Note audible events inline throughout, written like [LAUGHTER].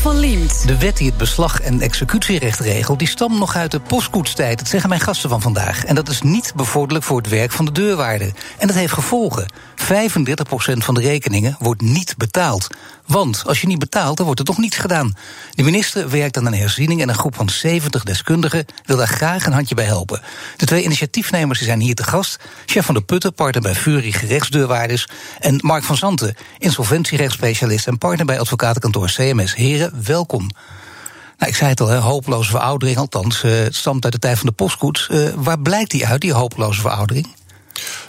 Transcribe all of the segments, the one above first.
Van. De wet die het beslag- en executierecht regelt, die stamt nog uit de postkoetstijd. Dat zeggen mijn gasten van vandaag. En dat is niet bevorderlijk voor het werk van de deurwaarder. En dat heeft gevolgen. 35% van de rekeningen wordt niet betaald. Want als je niet betaalt, dan wordt er toch niets gedaan. De minister werkt aan een herziening en een groep van 70 deskundigen wil daar graag een handje bij helpen. De twee initiatiefnemers zijn hier te gast. Chef van de Putten, partner bij Fury Gerechtsdeurwaarders. En Mark van Zanten, insolventierechtsspecialist en partner bij advocatenkantoor CMS. Heren, welkom. Nou, ik zei het al, hè, hopeloze veroudering, althans, uh, het stamt uit de tijd van de postkoets. Uh, waar blijkt die uit, die hopeloze veroudering?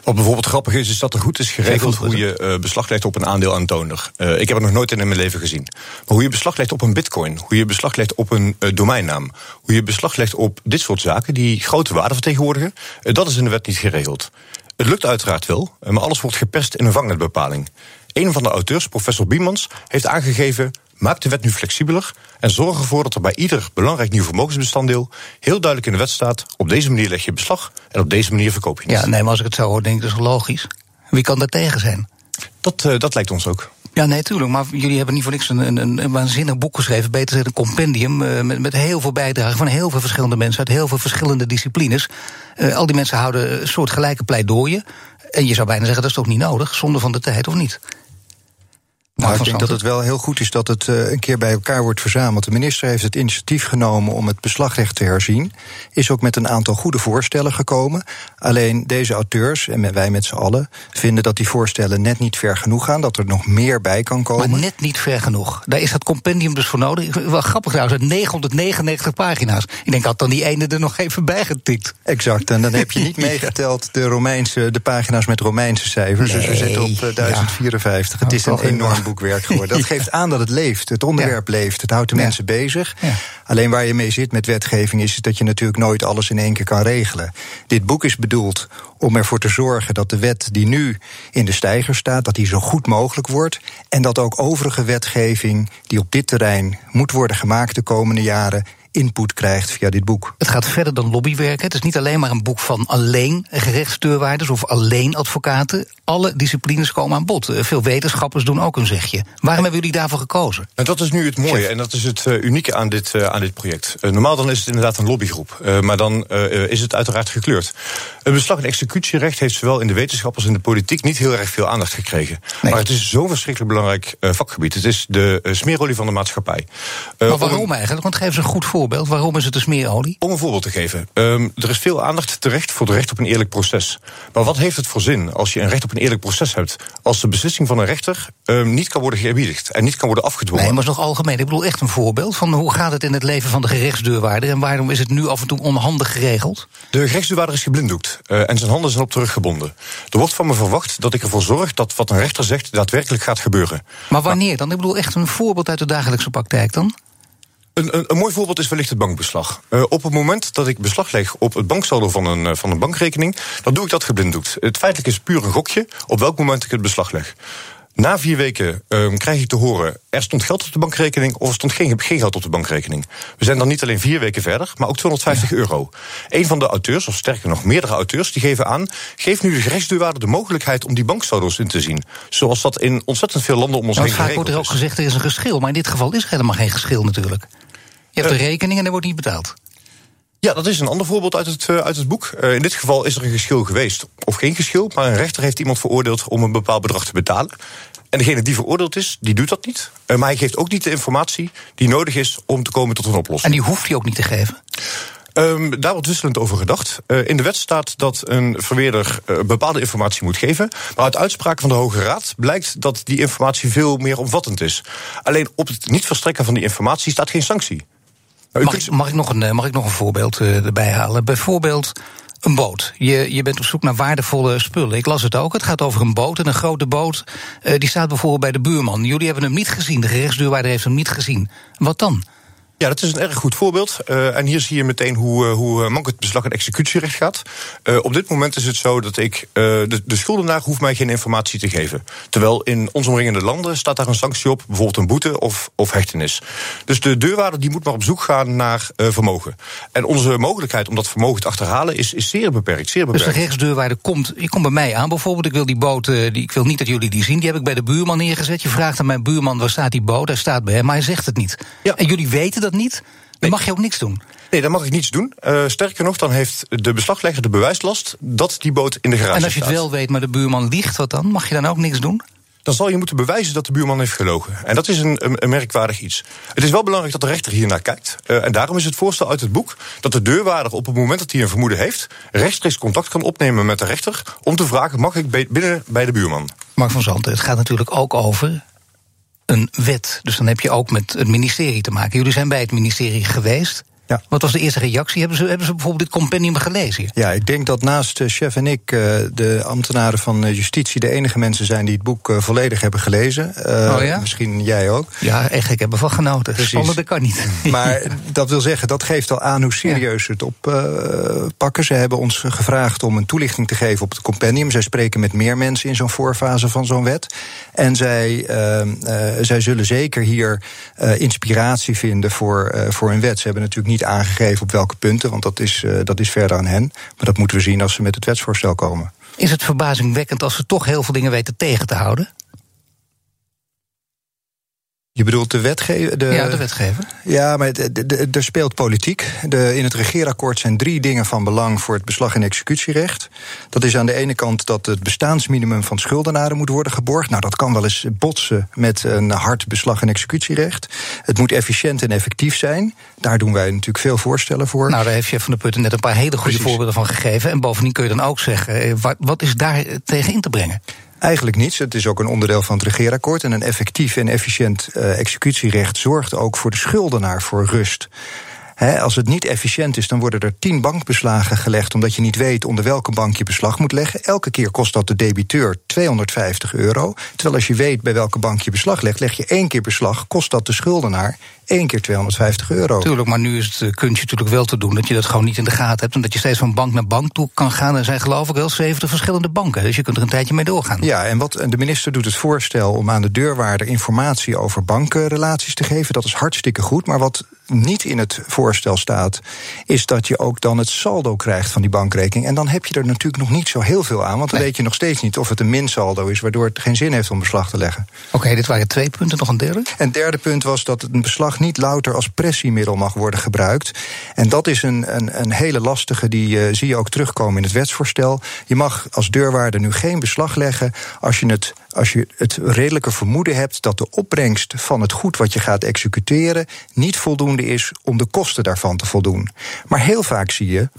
Wat bijvoorbeeld grappig is, is dat er goed is geregeld hoe je uh, beslag legt op een aandeel aantoner. Uh, ik heb het nog nooit in mijn leven gezien. Maar hoe je beslag legt op een bitcoin, hoe je beslag legt op een uh, domeinnaam, hoe je beslag legt op dit soort zaken die grote waarde vertegenwoordigen, dat is in de wet niet geregeld. Het lukt uiteraard wel, maar alles wordt geperst in een vangnetbepaling. Een van de auteurs, professor Biemans, heeft aangegeven Maak de wet nu flexibeler en zorg ervoor dat er bij ieder belangrijk nieuw vermogensbestanddeel heel duidelijk in de wet staat: op deze manier leg je beslag en op deze manier verkoop je het. Ja, nee, maar als ik het zo hoor, denk ik dat is logisch. Wie kan daar tegen zijn? Dat, uh, dat lijkt ons ook. Ja, nee, tuurlijk. Maar jullie hebben niet voor niks een, een, een waanzinnig boek geschreven. Beter gezegd een compendium uh, met, met heel veel bijdragen van heel veel verschillende mensen uit heel veel verschillende disciplines. Uh, al die mensen houden een soort gelijke pleidooien. En je zou bijna zeggen dat is toch niet nodig, zonder van de tijd of niet? Nou, ik denk dat het wel heel goed is dat het uh, een keer bij elkaar wordt verzameld. De minister heeft het initiatief genomen om het beslagrecht te herzien. Is ook met een aantal goede voorstellen gekomen. Alleen deze auteurs, en wij met z'n allen, vinden dat die voorstellen net niet ver genoeg gaan. Dat er nog meer bij kan komen. Maar net niet ver genoeg. Daar is dat compendium dus voor nodig. Wel grappig trouwens, 999 pagina's. Ik denk, had dan die ene er nog even bij getikt. Exact, en dan heb je niet [LAUGHS] meegeteld de, Romeinse, de pagina's met Romeinse cijfers. Nee, dus we zitten op uh, 1054. Ja. Het is een enorm boekwerk geworden. Dat [LAUGHS] geeft aan dat het leeft. Het onderwerp leeft. Het houdt de mensen bezig. Alleen waar je mee zit met wetgeving is dat je natuurlijk nooit alles in één keer kan regelen. Dit boek is bedoeld om ervoor te zorgen dat de wet die nu in de stijger staat, dat die zo goed mogelijk wordt. En dat ook overige wetgeving die op dit terrein moet worden gemaakt de komende jaren input krijgt via dit boek. Het gaat verder dan lobbywerk. Het is niet alleen maar een boek van alleen gerechtsdeurwaarders of alleen advocaten. Alle disciplines komen aan bod. Veel wetenschappers doen ook een zegje. Waarom hebben jullie daarvoor gekozen? En dat is nu het mooie en dat is het uh, unieke aan dit, uh, aan dit project. Uh, normaal dan is het inderdaad een lobbygroep, maar dan is het uiteraard gekleurd. Het beslag- en executierecht heeft zowel in de wetenschap als in de politiek niet heel erg veel aandacht gekregen. Nee. Maar het is zo'n verschrikkelijk belangrijk vakgebied. Het is de smeerolie van de maatschappij. maar waarom eigenlijk? Want geef ze een goed voorbeeld. Waarom is het een smeerolie? Om een voorbeeld te geven. Um, er is veel aandacht terecht voor het recht op een eerlijk proces. Maar wat heeft het voor zin als je een recht op een eerlijk proces hebt... als de beslissing van een rechter um, niet kan worden geërbiedigd en niet kan worden afgedwongen? Nee, maar het is nog algemeen. Ik bedoel echt een voorbeeld van hoe gaat het in het leven van de gerechtsdeurwaarder... en waarom is het nu af en toe onhandig geregeld? De gerechtsdeurwaarder is geblinddoekt uh, en zijn handen zijn op teruggebonden. Er wordt van me verwacht dat ik ervoor zorg dat wat een rechter zegt... daadwerkelijk gaat gebeuren. Maar wanneer dan? Ik bedoel echt een voorbeeld uit de dagelijkse praktijk dan? Een, een, een, mooi voorbeeld is wellicht het bankbeslag. Uh, op het moment dat ik beslag leg op het banksaldo van een, van een bankrekening, dan doe ik dat geblinddoekt. Het feitelijk is puur een gokje op welk moment ik het beslag leg. Na vier weken uh, krijg ik te horen, er stond geld op de bankrekening of er stond geen, geen geld op de bankrekening. We zijn dan niet alleen vier weken verder, maar ook 250 ja. euro. Een van de auteurs, of sterker nog meerdere auteurs, die geven aan, geef nu de gerechtsdeurwaarder de mogelijkheid om die banksaldo's in te zien. Zoals dat in ontzettend veel landen om ons nou, heen geregeld wordt er ook gezegd, er is een geschil, maar in dit geval is er helemaal geen geschil natuurlijk. Je hebt een rekening en er wordt niet betaald. Ja, dat is een ander voorbeeld uit het, uh, uit het boek. Uh, in dit geval is er een geschil geweest, of geen geschil, maar een rechter heeft iemand veroordeeld om een bepaald bedrag te betalen. En degene die veroordeeld is, die doet dat niet. Uh, maar hij geeft ook niet de informatie die nodig is om te komen tot een oplossing. En die hoeft hij ook niet te geven? Um, daar wordt wisselend over gedacht. Uh, in de wet staat dat een verweerder uh, bepaalde informatie moet geven. Maar uit uitspraken van de Hoge Raad blijkt dat die informatie veel meer omvattend is. Alleen op het niet verstrekken van die informatie staat geen sanctie. Mag, kunt... mag, ik nog een, mag ik nog een voorbeeld uh, erbij halen? Bijvoorbeeld een boot. Je, je bent op zoek naar waardevolle spullen. Ik las het ook. Het gaat over een boot. En een grote boot uh, die staat bijvoorbeeld bij de buurman. Jullie hebben hem niet gezien. De gerechtsdeurwaarder heeft hem niet gezien. Wat dan? Ja, dat is een erg goed voorbeeld. Uh, en hier zie je meteen hoe, uh, hoe mank het beslag- en executierecht gaat. Uh, op dit moment is het zo dat ik. de, de schuldenaar hoeft mij geen informatie te geven. Terwijl in onze omringende landen staat daar een sanctie op, bijvoorbeeld een boete of, of hechtenis. Dus de deurwaarder die moet maar op zoek gaan naar vermogen. En onze mogelijkheid om dat vermogen te achterhalen is, is zeer beperkt. Zeer beperkt. Dus de rechtsdeurwaarder komt, je komt bij mij aan bijvoorbeeld. Ik wil die boot, die, ik wil niet dat jullie die zien. Die heb ik bij de buurman neergezet. Je vraagt aan mijn buurman waar staat die boot. Hij staat bij hem, maar hij zegt het niet. Ja. En jullie weten dat niet, dan mag je ook niks doen. Nee, dan mag ik niets doen. Uh, sterker nog, dan heeft de beslaglegger de bewijslast dat die boot in de garage staat. En als je het wel weet, maar de buurman liegt, wat dan? Mag je dan ook niks doen? Dan zal je moeten bewijzen dat de buurman heeft gelogen. En dat is een, een, merkwaardig iets. Het is wel belangrijk dat de rechter hier naar kijkt. Uh, en daarom is het voorstel uit het boek dat de deurwaarder op het moment dat hij een vermoeden heeft, rechtstreeks contact kan opnemen met de rechter om te vragen: mag ik binnen bij de buurman? Mark van Zanten, het gaat natuurlijk ook over een wet. Dus dan heb je ook met het ministerie te maken. Jullie zijn bij het ministerie geweest. Ja. Wat was de eerste reactie? Hebben ze, hebben ze bijvoorbeeld dit compendium gelezen? Ja, ik denk dat naast uh, chef en ik, uh, de ambtenaren van uh, justitie, de enige mensen zijn die het boek volledig hebben gelezen. oh ja? Misschien jij ook. Ja, echt, ik heb ervan genoten. Precies. dat kan niet. [LAUGHS] Maar dat wil zeggen, dat geeft al aan hoe serieus ze het oppakken. Ze hebben ons gevraagd om een toelichting te geven op het compendium. Zij spreken met meer mensen in zo'n voorfase van zo'n wet. En zij, zij zullen zeker hier inspiratie vinden voor, voor een wet. Ze hebben natuurlijk niet aangegeven op welke punten, want dat is, uh, dat is verder aan hen. Maar dat moeten we zien als ze met het wetsvoorstel komen. Is het verbazingwekkend als ze toch heel veel dingen weten tegen te houden? Je bedoelt de wetgever? De, ja, de wetgever. Ja, maar er speelt politiek. De, in het regeerakkoord zijn drie dingen van belang voor het beslag- en executierecht. Dat is aan de ene kant dat het bestaansminimum van schuldenaren moet worden geborgd. Nou, dat kan wel eens botsen met een hard beslag- en executierecht. Het moet efficiënt en effectief zijn. Daar doen wij natuurlijk veel voorstellen voor. Nou, daar heeft je van de Putten net een paar hele goede voorbeelden van gegeven. En bovendien kun je dan ook zeggen, eh, wat, wat is daar tegen in te brengen? Eigenlijk niets. Het is ook een onderdeel van het regeerakkoord. En een effectief en efficiënt uh, executierecht zorgt ook voor de schuldenaar voor rust als het niet efficiënt is, dan worden er tien bankbeslagen gelegd, omdat je niet weet onder welke bank je beslag moet leggen. Elke keer kost dat de debiteur 250 euro. Terwijl als je weet bij welke bank je beslag legt, leg je één keer beslag, kost dat de schuldenaar één keer 250 euro. Tuurlijk, maar nu is het uh, kunstje natuurlijk wel te doen dat je dat gewoon niet in de gaten hebt. En dat je steeds van bank naar bank toe kan gaan. Er zijn geloof ik wel 70 verschillende banken. Dus je kunt er een tijdje mee doorgaan. Ja, en wat de minister doet het voorstel om aan de deurwaarder informatie over bankenrelaties te geven. Dat is hartstikke goed. Maar wat niet in het voorstel staat, is dat je ook dan het saldo krijgt van die bankrekening. En dan heb je er natuurlijk nog niet zo heel veel aan, want dan weet je nog steeds niet of het een minsaldo is, waardoor het geen zin heeft om beslag te leggen. Oké, dit waren twee punten, nog een derde? En derde punt was dat een beslag niet louter als pressiemiddel mag worden gebruikt. En dat is een, een, een hele lastige, die uh, zie je ook terugkomen in het wetsvoorstel. Je mag als deurwaarder nu geen beslag leggen als je het als je het redelijke vermoeden hebt dat de opbrengst van het goed wat je gaat executeren niet voldoende is om de kosten daarvan te voldoen. Maar heel vaak zie je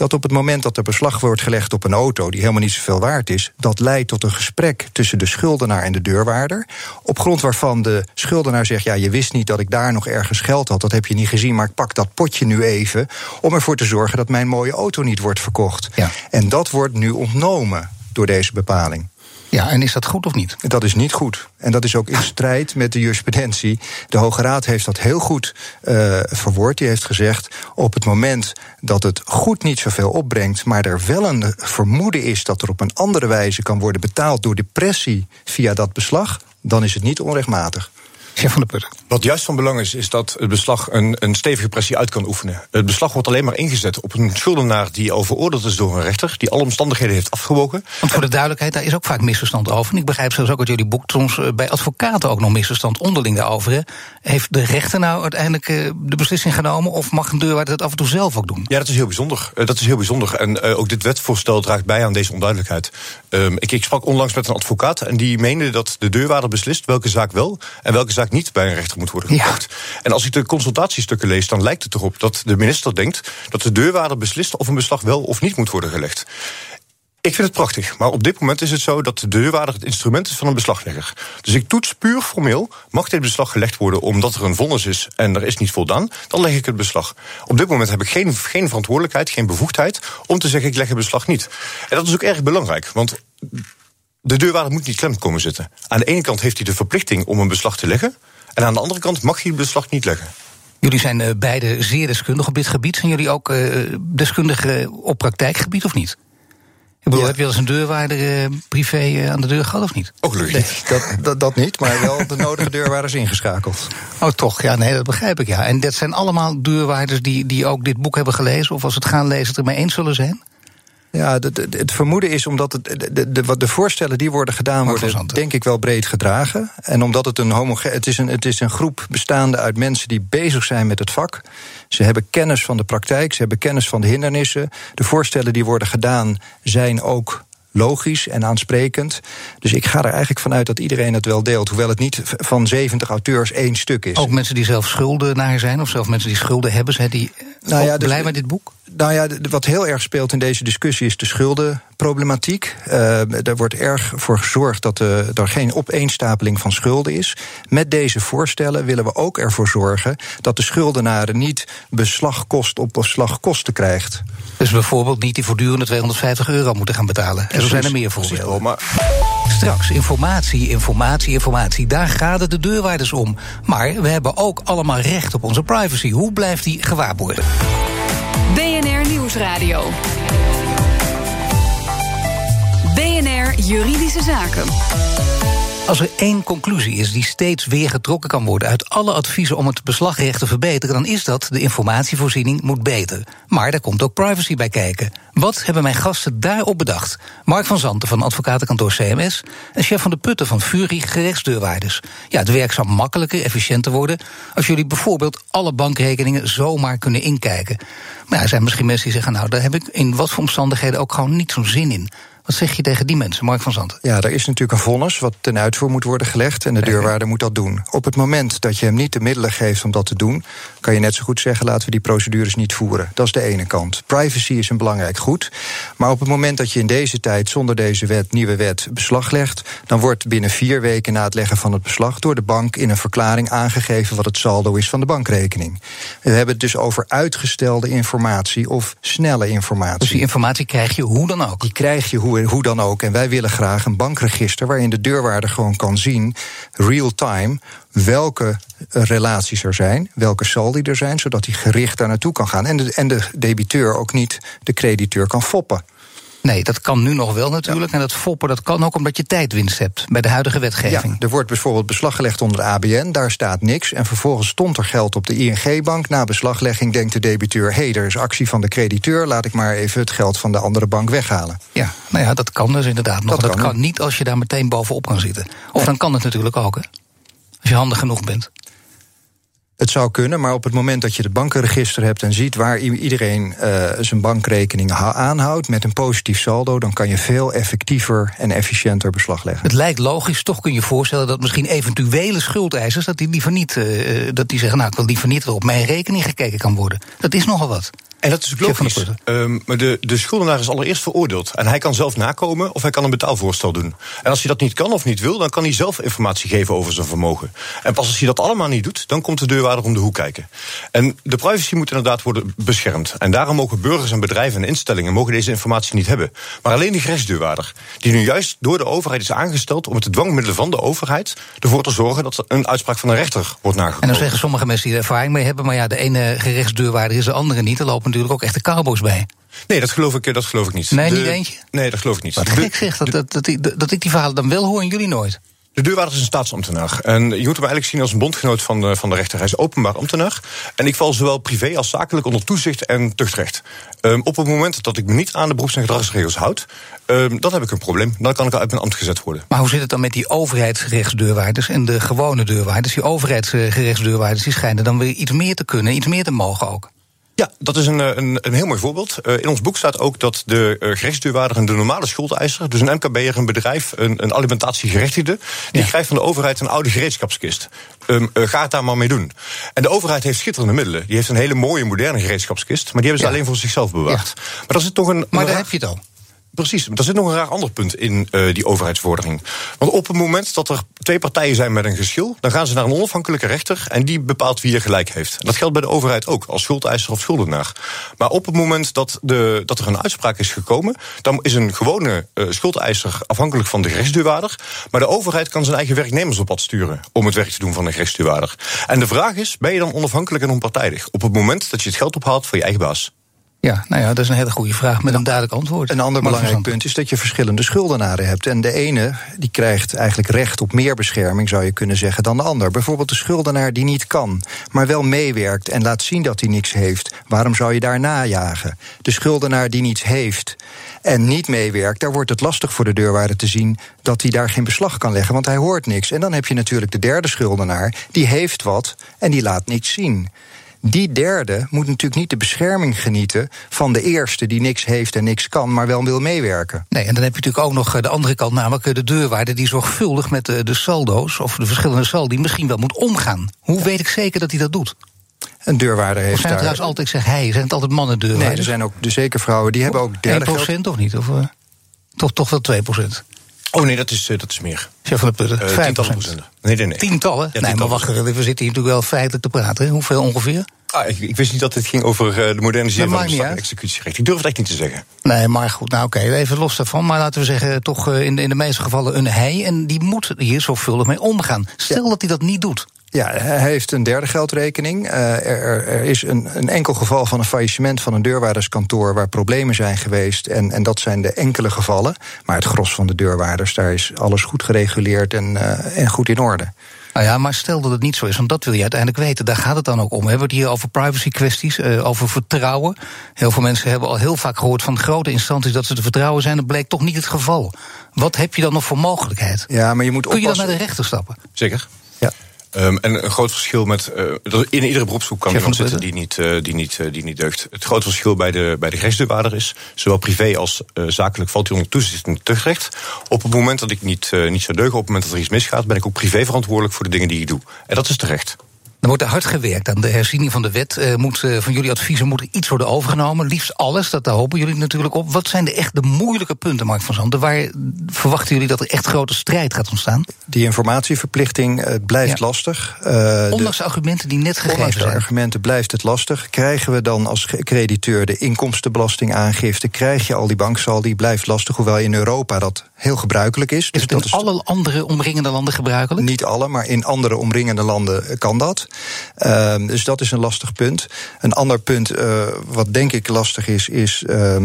dat op het moment dat er beslag wordt gelegd op een auto die helemaal niet zoveel waard is, dat leidt tot een gesprek tussen de schuldenaar en de deurwaarder. Op grond waarvan de schuldenaar zegt: Ja, je wist niet dat ik daar nog ergens geld had, dat heb je niet gezien, maar ik pak dat potje nu even om ervoor te zorgen dat mijn mooie auto niet wordt verkocht. Ja. En dat wordt nu ontnomen door deze bepaling. Ja, en is dat goed of niet? Dat is niet goed. En dat is ook in strijd met de jurisprudentie. De Hoge Raad heeft dat heel goed uh, verwoord. Die heeft gezegd: op het moment dat het goed niet zoveel opbrengt, maar er wel een vermoeden is dat er op een andere wijze kan worden betaald door depressie via dat beslag, dan is het niet onrechtmatig. Chef van de Putten. Wat juist van belang is, is dat het beslag een, een stevige pressie uit kan oefenen. Het beslag wordt alleen maar ingezet op een schuldenaar die al veroordeeld is door een rechter, die alle omstandigheden heeft afgewogen. Want voor de duidelijkheid, daar is ook vaak misverstand over. En ik begrijp zelfs ook uit jullie boek soms eh, bij advocaten ook nog misverstand onderling daarover. Heeft de rechter nou uiteindelijk eh, de beslissing genomen of mag een deurwaarder dat af en toe zelf ook doen? Ja, dat is heel bijzonder. Eh, dat is heel bijzonder. En ook dit wetvoorstel draagt bij aan deze onduidelijkheid. Ehm, ik, ik sprak onlangs met een advocaat en die meende dat de deurwaarder beslist welke zaak wel en welke zaak niet bij een rechter moet worden gebracht. En als ik de consultatiestukken lees, dan lijkt het erop dat de minister denkt dat de deurwaarder beslist of een beslag wel of niet moet worden gelegd. Ik vind het prachtig, maar op dit moment is het zo dat de deurwaarder het instrument is van een beslaglegger. Dus ik toets puur formeel, mag dit beslag gelegd worden omdat er een vonnis is en er is niet voldaan, dan leg ik het beslag. Op dit moment heb ik geen, geen verantwoordelijkheid, geen bevoegdheid om te zeggen ik leg het beslag niet. En dat is ook erg belangrijk, want de deurwaarder moet niet klem komen zitten. Aan de ene kant heeft hij de verplichting om een beslag te leggen. En aan de andere kant mag je het beslag niet leggen. Jullie zijn uh, beide zeer deskundig op dit gebied. Zijn jullie ook uh, deskundigen op praktijkgebied of niet? Ik bedoel, ja. heb je als een deurwaarder privé aan de deur gehad of niet? Ook gelukkig nee, dat, dat, dat, niet, maar wel de nodige deurwaarders ingeschakeld. Oh, toch? Ja, nee, dat begrijp ik, ja. En dat zijn allemaal deurwaarders die, die ook dit boek hebben gelezen... of als het gaan lezen het ermee eens zullen zijn? Ja, het vermoeden is omdat het, de, de, de, voorstellen die worden gedaan worden, denk ik wel breed gedragen. En omdat het een homogeen, het is een, het is een groep bestaande uit mensen die bezig zijn met het vak. Ze hebben kennis van de praktijk, ze hebben kennis van de hindernissen. De voorstellen die worden gedaan zijn ook logisch en aansprekend. Dus ik ga er eigenlijk vanuit dat iedereen het wel deelt. Hoewel het niet van 70 auteurs één stuk is. Ook mensen die zelf schuldenaar zijn, of zelf mensen die schulden hebben, zijn die nou ja, dus, blij met dit boek? Nou ja, wat heel erg speelt in deze discussie is de schuldenproblematiek. Uh, er wordt erg voor gezorgd dat uh, er geen opeenstapeling van schulden is. Met deze voorstellen willen we ook ervoor zorgen dat de schuldenaar niet beslagkost op beslagkosten krijgt. Dus bijvoorbeeld niet die voortdurende 250 euro moeten gaan betalen. Er zijn er meer voorbeelden. Maar... Straks informatie, informatie, informatie. Daar gaat het de deurwaarders om. Maar we hebben ook allemaal recht op onze privacy. Hoe blijft die gewaarborgd? Nieuwsradio. BNR Juridische Zaken. Als er één conclusie is die steeds weer getrokken kan worden uit alle adviezen om het beslagrecht te verbeteren, dan is dat de informatievoorziening moet beter. Maar daar komt ook privacy bij kijken. Wat hebben mijn gasten daarop bedacht? Mark van Zanten van advocatenkantoor CMS en chef van de Putten van Fury gerechtsdeurwaarders. Ja, het werk zou makkelijker, efficiënter worden als jullie bijvoorbeeld alle bankrekeningen zomaar kunnen inkijken. Maar er zijn misschien mensen die zeggen, nou, daar heb ik in wat voor omstandigheden ook gewoon niet zo'n zin in. Wat zeg je tegen die mensen, Mark van Zanten? Ja, er is natuurlijk een vonnis wat ten uitvoer moet worden gelegd. En de deurwaarder moet dat doen. Op het moment dat je hem niet de middelen geeft om dat te doen, kan je net zo goed zeggen: laten we die procedures niet voeren. Dat is de ene kant. Privacy is een belangrijk goed. Maar op het moment dat je in deze tijd zonder deze wet, nieuwe wet beslag legt, dan wordt binnen vier weken na het leggen van het beslag door de bank in een verklaring aangegeven wat het saldo is van de bankrekening. We hebben het dus over uitgestelde informatie of snelle informatie. Dus die informatie krijg je hoe dan ook? Die krijg je hoe hoe dan ook. En wij willen graag een bankregister waarin de deurwaarder gewoon kan zien, real time, welke relaties er zijn, welke saldi er zijn, zodat hij gericht daar naartoe kan gaan. En de, en de debiteur ook niet de crediteur kan foppen. Nee, dat kan nu nog wel natuurlijk. En dat foppen dat kan ook omdat je tijdwinst hebt bij de huidige wetgeving. Ja, er wordt bijvoorbeeld beslag gelegd onder de ABN, daar staat niks. En vervolgens stond er geld op de ING-bank. Na beslaglegging denkt de debiteur: hé, hey, er is actie van de crediteur, laat ik maar even het geld van de andere bank weghalen. Ja, nou ja, dat kan dus inderdaad nog. Dat, kan, niet als je daar meteen bovenop kan zitten. Of dan kan het natuurlijk ook, hè? Als je handig genoeg bent. Het zou kunnen, maar op het moment dat je het bankenregister hebt en ziet waar iedereen uh, zijn bankrekeningen aanhoudt met een positief saldo, dan kan je veel effectiever en efficiënter beslag leggen. Het lijkt logisch, toch kun je voorstellen dat misschien eventuele schuldeisers dat die liever niet, uh, dat die zeggen, nou ik wil liever niet dat op mijn rekening gekeken kan worden. Dat is nogal wat. En dat is logisch. Um, maar de, de schuldenaar is allereerst veroordeeld. En hij kan zelf nakomen of hij kan een betaalvoorstel doen. En als hij dat niet kan of niet wil, dan kan hij zelf informatie geven over zijn vermogen. En pas als hij dat allemaal niet doet, dan komt de deurwaarder om de hoek kijken. En de privacy moet inderdaad worden beschermd. En daarom mogen burgers en bedrijven en instellingen mogen deze informatie niet hebben. Maar alleen de gerechtsdeurwaarder, die nu juist door de overheid is aangesteld om met de dwangmiddelen van de overheid ervoor te zorgen dat een uitspraak van een rechter wordt nagekomen. En dan zeggen sommige mensen die er ervaring mee hebben, maar ja, de ene gerechtsdeurwaarder is de andere niet. Er lopen natuurlijk ook echte cowboys bij. Nee, dat geloof ik, dat geloof ik niet. Nee, niet eentje? Nee, dat geloof ik niet. Wat gek zeg, dat, dat, dat, dat ik die verhalen dan wel hoor en jullie nooit. De deurwaarder is een staatsambtenaar. En je moet hem eigenlijk zien als een bondgenoot van de, van de rechter. Hij is openbaar ambtenaar. En ik val zowel privé als zakelijk onder toezicht en tuchtrecht. Um, op het moment dat ik me niet aan de beroeps- en gedragsregels houd, um, dan heb ik een probleem. Dan kan ik uit mijn ambt gezet worden. Maar hoe zit het dan met die overheidsrechtsdeurwaarders en de gewone deurwaarders? Die overheidsrechtsdeurwaarders die schijnen dan weer iets meer te kunnen, iets meer te mogen ook. Ja, dat is een, een, een heel mooi voorbeeld. Uh, in ons boek staat ook dat de uh, en de normale schuldeiser, dus een MKB'er, een bedrijf, een, een alimentatiegerechtigde, die ja. krijgt van de overheid een oude gereedschapskist. Um, uh, ga het daar maar mee doen. En de overheid heeft schitterende middelen. Die heeft een hele mooie, moderne gereedschapskist, maar die hebben ze ja. alleen voor zichzelf bewaard. Ja. Maar dat is toch een. Maar daar heb je het al. Precies, maar er zit nog een raar ander punt in uh, die overheidsvordering. Want op het moment dat er twee partijen zijn met een geschil, dan gaan ze naar een onafhankelijke rechter en die bepaalt wie er gelijk heeft. Dat geldt bij de overheid ook, als schuldeiser of schuldenaar. Maar op het moment dat, de, dat er een uitspraak is gekomen, dan is een gewone uh, schuldeiser afhankelijk van de gerechtsduurwaarder. Maar de overheid kan zijn eigen werknemers op pad sturen om het werk te doen van de gerechtsduurwaarder. En de vraag is: ben je dan onafhankelijk en onpartijdig? Op het moment dat je het geld ophaalt voor je eigen baas. Ja, nou ja, dat is een hele goede vraag met een duidelijk antwoord. Een ander belangrijk punt is dat je verschillende schuldenaren hebt. En de ene die krijgt eigenlijk recht op meer bescherming, zou je kunnen zeggen, dan de ander. Bijvoorbeeld de schuldenaar die niet kan, maar wel meewerkt en laat zien dat hij niks heeft. Waarom zou je daar najagen? De schuldenaar die niets heeft en niet meewerkt, daar wordt het lastig voor de deurwaarder te zien dat hij daar geen beslag kan leggen, want hij hoort niks. En dan heb je natuurlijk de derde schuldenaar, die heeft wat en die laat niets zien. Die derde moet natuurlijk niet de bescherming genieten van de eerste die niks heeft en niks kan, maar wel wil meewerken. Nee, en dan heb je natuurlijk ook nog eh, de andere kant, namelijk eh, de deurwaarder die zorgvuldig met de, eh, de saldo's of de verschillende saldi misschien wel moet omgaan. Hoe weet ik zeker dat hij dat doet? Een deurwaarder heeft of zijn het daar... altijd, ik zeg hij, zijn het altijd mannen deurwaarders? Nee, er zijn ook de zeker vrouwen, die hebben ook derde 1% geld... of niet? Of, uh, toch, toch wel 2%? Oh nee, dat is, uh, dat is meer. Chef van de Putten, uh, 5%. Tientallen. Nee, nee, nee. Tientallen? Ja, nee, maar wacht, we zitten hier natuurlijk wel feitelijk te praten. Hoeveel ongeveer? Ah, ik, ik, wist niet dat het ging over uh, de modernisering van het executierecht. Ik durf het echt niet te zeggen. Nee, maar goed, nou oké, okay, even los daarvan. Maar laten we zeggen, toch in, de, in de meeste gevallen een hij. En die moet hier zorgvuldig mee omgaan. Stel ja. dat hij dat niet doet. Ja, hij heeft een derde geldrekening. Uh, er, er, is een, een, enkel geval van een faillissement van een deurwaarderskantoor waar problemen zijn geweest. En, en dat zijn de enkele gevallen. Maar het gros van de deurwaarders, daar is alles goed gereguleerd en, uh, en goed in orde. Nou ja, maar stel dat het niet zo is, want dat wil je uiteindelijk weten. Daar gaat het dan ook om. We hebben het hier over privacy kwesties, uh, over vertrouwen. Heel veel mensen hebben al heel vaak gehoord van grote instanties dat ze te vertrouwen zijn. Dat bleek toch niet het geval. Wat heb je dan nog voor mogelijkheid? Ja, maar je moet Kun je dan naar de rechter stappen? Zeker. Um, en een groot verschil met. Uh, in iedere beroepsgroep kan iemand zitten die niet, uh, die, niet, uh, die niet deugt. Het grote verschil bij de, bij de gerechtsdeurwaarder is. Zowel privé als zakelijk valt hij onder toezicht tuchtrecht. Op het moment dat ik niet, niet zou deugen, op het moment dat er iets misgaat, ben ik ook privé verantwoordelijk voor de dingen die ik doe. En dat is terecht. Er wordt er hard gewerkt aan de herziening van de wet. Uh, moet, uh, van jullie adviezen moet er iets worden overgenomen. Liefst alles, dat daar hopen jullie natuurlijk op. Wat zijn de echt de moeilijke punten, Mark van Zanden? Waar verwachten jullie dat er echt grote strijd gaat ontstaan? Die informatieverplichting uh, blijft ja. lastig. ondanks de argumenten die net gegeven ondanks zijn. de argumenten blijft het lastig. Krijgen we dan als crediteur de inkomstenbelastingaangifte? Krijg je al die banksaldi? Blijft lastig, hoewel in Europa dat heel gebruikelijk is. Is het dus in alle andere omringende landen gebruikelijk? Niet alle, maar in andere omringende landen kan dat. Uh, dus dat is een lastig punt. Een ander punt uh, wat denk ik lastig is, is uh,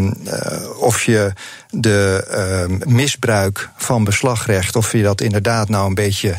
of je de misbruik van beslagrecht, of je dat inderdaad nou een beetje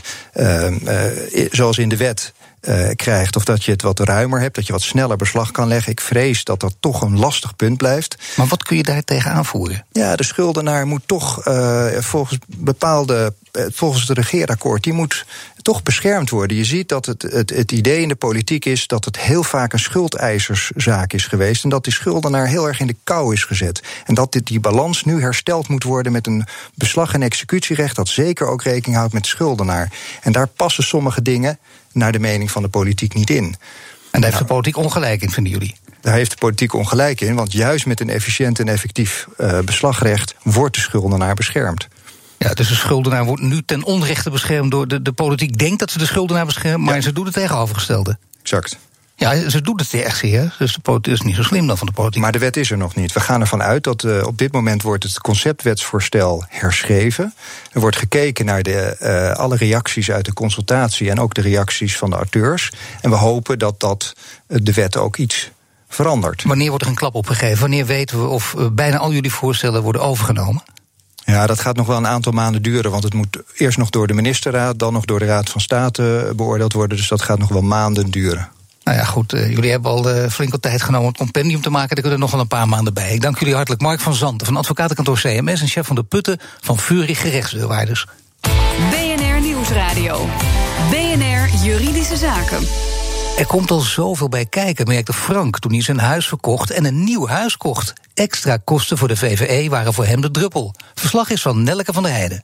zoals in de wet uh, krijgt. Of dat je het wat ruimer hebt, dat je wat sneller beslag kan leggen. Ik vrees dat dat toch een lastig punt blijft. Maar wat kun je daar tegen aanvoeren? Ja, de schuldenaar moet toch uh, volgens bepaalde. Volgens het regeerakkoord, die moet toch beschermd worden. Je ziet dat het, het, het idee in de politiek is dat het heel vaak een schuldeiserszaak is geweest. En dat die schuldenaar heel erg in de kou is gezet. En dat dit, die balans nu hersteld moet worden met een beslag- en executierecht. dat zeker ook rekening houdt met de schuldenaar. En daar passen sommige dingen naar de mening van de politiek niet in. En daar heeft nou, de politiek ongelijk in, vinden jullie? Daar heeft de politiek ongelijk in, want juist met een efficiënt en effectief uh, beslagrecht wordt de schuldenaar beschermd. Ja, dus de schuldenaar wordt nu ten onrechte beschermd door de, de politiek. Denkt dat ze de schuldenaar beschermt, maar ja. ze doet het tegenovergestelde. Exact. Ja, ze doet het echt zeer. Dus de politiek is niet zo slim dan van de politiek. Maar de wet is er nog niet. We gaan ervan uit dat uh, op dit moment wordt het conceptwetsvoorstel herschreven. Er wordt gekeken naar de, uh, alle reacties uit de consultatie en ook de reacties van de auteurs. En we hopen dat dat uh, de wet ook iets verandert. Wanneer wordt er een klap opgegeven? Wanneer weten we of bijna al jullie voorstellen worden overgenomen? Ja, dat gaat nog wel een aantal maanden duren. Want het moet eerst nog door de ministerraad, dan nog door de Raad van State beoordeeld worden. Dus dat gaat nog wel maanden duren. Nou ja, goed, uh, jullie hebben al uh, flink wat tijd genomen om het compendium te maken. Er kunnen nog wel een paar maanden bij. Ik dank jullie hartelijk. Mark van Zanten van advocatenkantoor CMS en chef van de Putten van Vurig Gerechtsdeurwaarders. BNR Nieuwsradio. BNR Juridische Zaken. Er komt al zoveel bij kijken, merkte Frank toen hij zijn huis verkocht en een nieuw huis kocht. Extra kosten voor de VVE waren voor hem de druppel. Verslag is van Nelleke van der Heijden.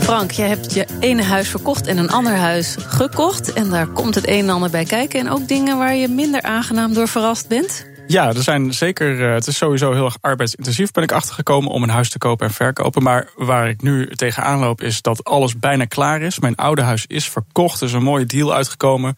Frank, je hebt je ene huis verkocht en een ander huis gekocht. En daar komt het een en ander bij kijken. En ook dingen waar je minder aangenaam door verrast bent. Ja, er zijn zeker. het is sowieso heel erg arbeidsintensief, ben ik achtergekomen om een huis te kopen en verkopen. Maar waar ik nu tegenaan loop, is dat alles bijna klaar is. Mijn oude huis is verkocht, er is een mooie deal uitgekomen.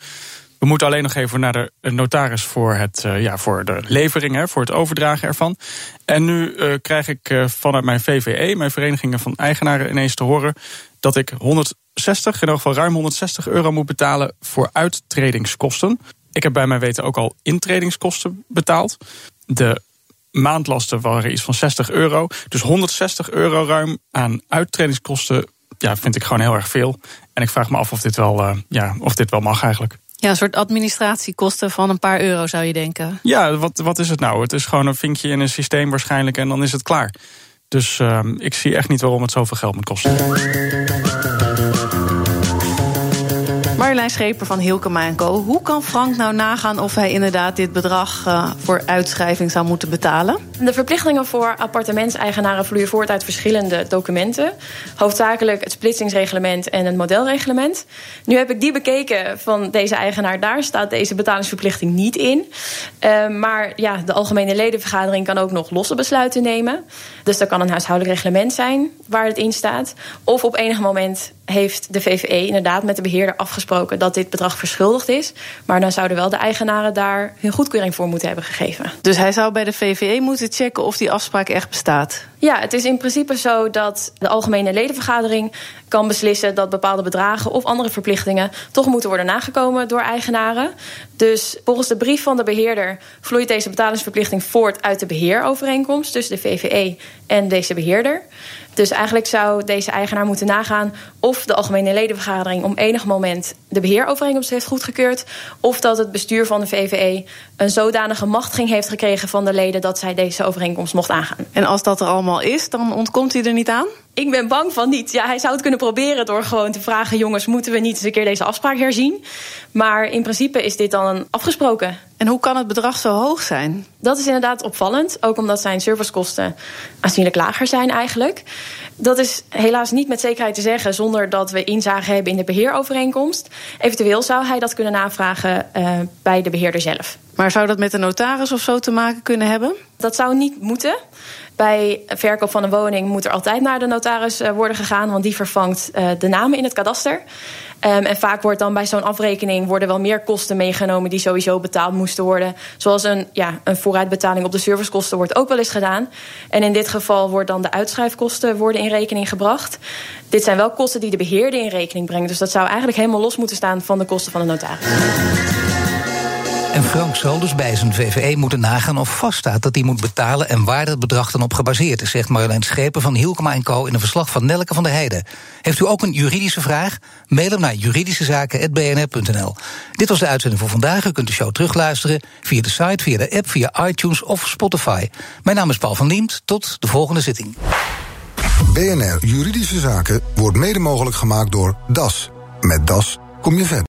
We moeten alleen nog even naar de notaris voor, het, uh, ja, voor de levering, hè, voor het overdragen ervan. En nu uh, krijg ik vanuit mijn VVE, mijn verenigingen van eigenaren, ineens te horen dat ik 160, in ieder geval ruim 160 euro moet betalen voor uittredingskosten. Ik heb bij mijn weten ook al intredingskosten betaald. De maandlasten waren iets van 60 euro. Dus 160 euro ruim aan uittredingskosten ja, vind ik gewoon heel erg veel. En ik vraag me af of dit wel, ja, of dit wel mag eigenlijk. Ja, een soort administratiekosten van een paar euro zou je denken. Ja, wat, wat is het nou? Het is gewoon een vinkje in een systeem waarschijnlijk en dan is het klaar. Dus uh, ik zie echt niet waarom het zoveel geld moet kosten. Marjolein van Hilkema Co. Hoe kan Frank nou nagaan of hij inderdaad dit bedrag uh, voor uitschrijving zou moeten betalen? De verplichtingen voor appartementseigenaren vloeien voort uit verschillende documenten. Hoofdzakelijk het splitsingsreglement en het modelreglement. Nu heb ik die bekeken van deze eigenaar. Daar staat deze betalingsverplichting niet in. Uh, maar ja, de algemene ledenvergadering kan ook nog losse besluiten nemen. Dus dat kan een huishoudelijk reglement zijn waar het in staat. Of op enig moment heeft de VVE inderdaad met de beheerder afgesproken dat dit bedrag verschuldigd is. Maar dan zouden wel de eigenaren daar hun goedkeuring voor moeten hebben gegeven. Dus hij zou bij de VVE moeten checken of die afspraak echt bestaat? Ja, het is in principe zo dat de algemene ledenvergadering kan beslissen dat bepaalde bedragen of andere verplichtingen toch moeten worden nagekomen door eigenaren. Dus volgens de brief van de beheerder vloeit deze betalingsverplichting voort uit de beheerovereenkomst tussen de VVE en deze beheerder. Dus eigenlijk zou deze eigenaar moeten nagaan of de algemene ledenvergadering om enig moment de beheerovereenkomst heeft goedgekeurd. Of dat het bestuur van de VVE een zodanige machtiging heeft gekregen van de leden dat zij deze overeenkomst mocht aangaan. En als dat er allemaal is, dan ontkomt hij er niet aan? Ik ben bang van niet. Ja, hij zou het kunnen proberen door gewoon te vragen: jongens, moeten we niet eens een keer deze afspraak herzien? Maar in principe is dit dan afgesproken. En hoe kan het bedrag zo hoog zijn? Dat is inderdaad opvallend. Ook omdat zijn servicekosten aanzienlijk lager zijn eigenlijk. Dat is helaas niet met zekerheid te zeggen zonder dat we inzage hebben in de beheerovereenkomst. Eventueel zou hij dat kunnen navragen uh, bij de beheerder zelf. Maar zou dat met een notaris of zo te maken kunnen hebben? Dat zou niet moeten. Bij verkoop van een woning moet er altijd naar de notaris uh, worden gegaan, want die vervangt uh, de namen in het kadaster. Um, en vaak wordt dan bij zo'n afrekening worden wel meer kosten meegenomen die sowieso betaald moesten worden. Zoals een, ja, een vooruitbetaling op de servicekosten wordt ook wel eens gedaan. En in dit geval wordt dan de uitschrijfkosten worden in rekening gebracht. Dit zijn wel kosten die de beheerder in rekening brengt. Dus dat zou eigenlijk helemaal los moeten staan van de kosten van de notaris. En Frank zal dus bij zijn VVE moeten nagaan of vaststaat dat hij moet betalen en waar dat bedrag dan op gebaseerd is, zegt Marjolein Schepen van Hielkema Co. in een verslag van Nelke van der Heijden. Heeft u ook een juridische vraag? Mail hem naar juridischezaken.bnr.nl. Dit was de uitzending voor vandaag. U kunt de show terugluisteren via de site, via de app, via iTunes of Spotify. Mijn naam is Paul van Liemt. Tot de volgende zitting. BNR Juridische Zaken wordt mede mogelijk gemaakt door DAS. Met DAS kom je verder.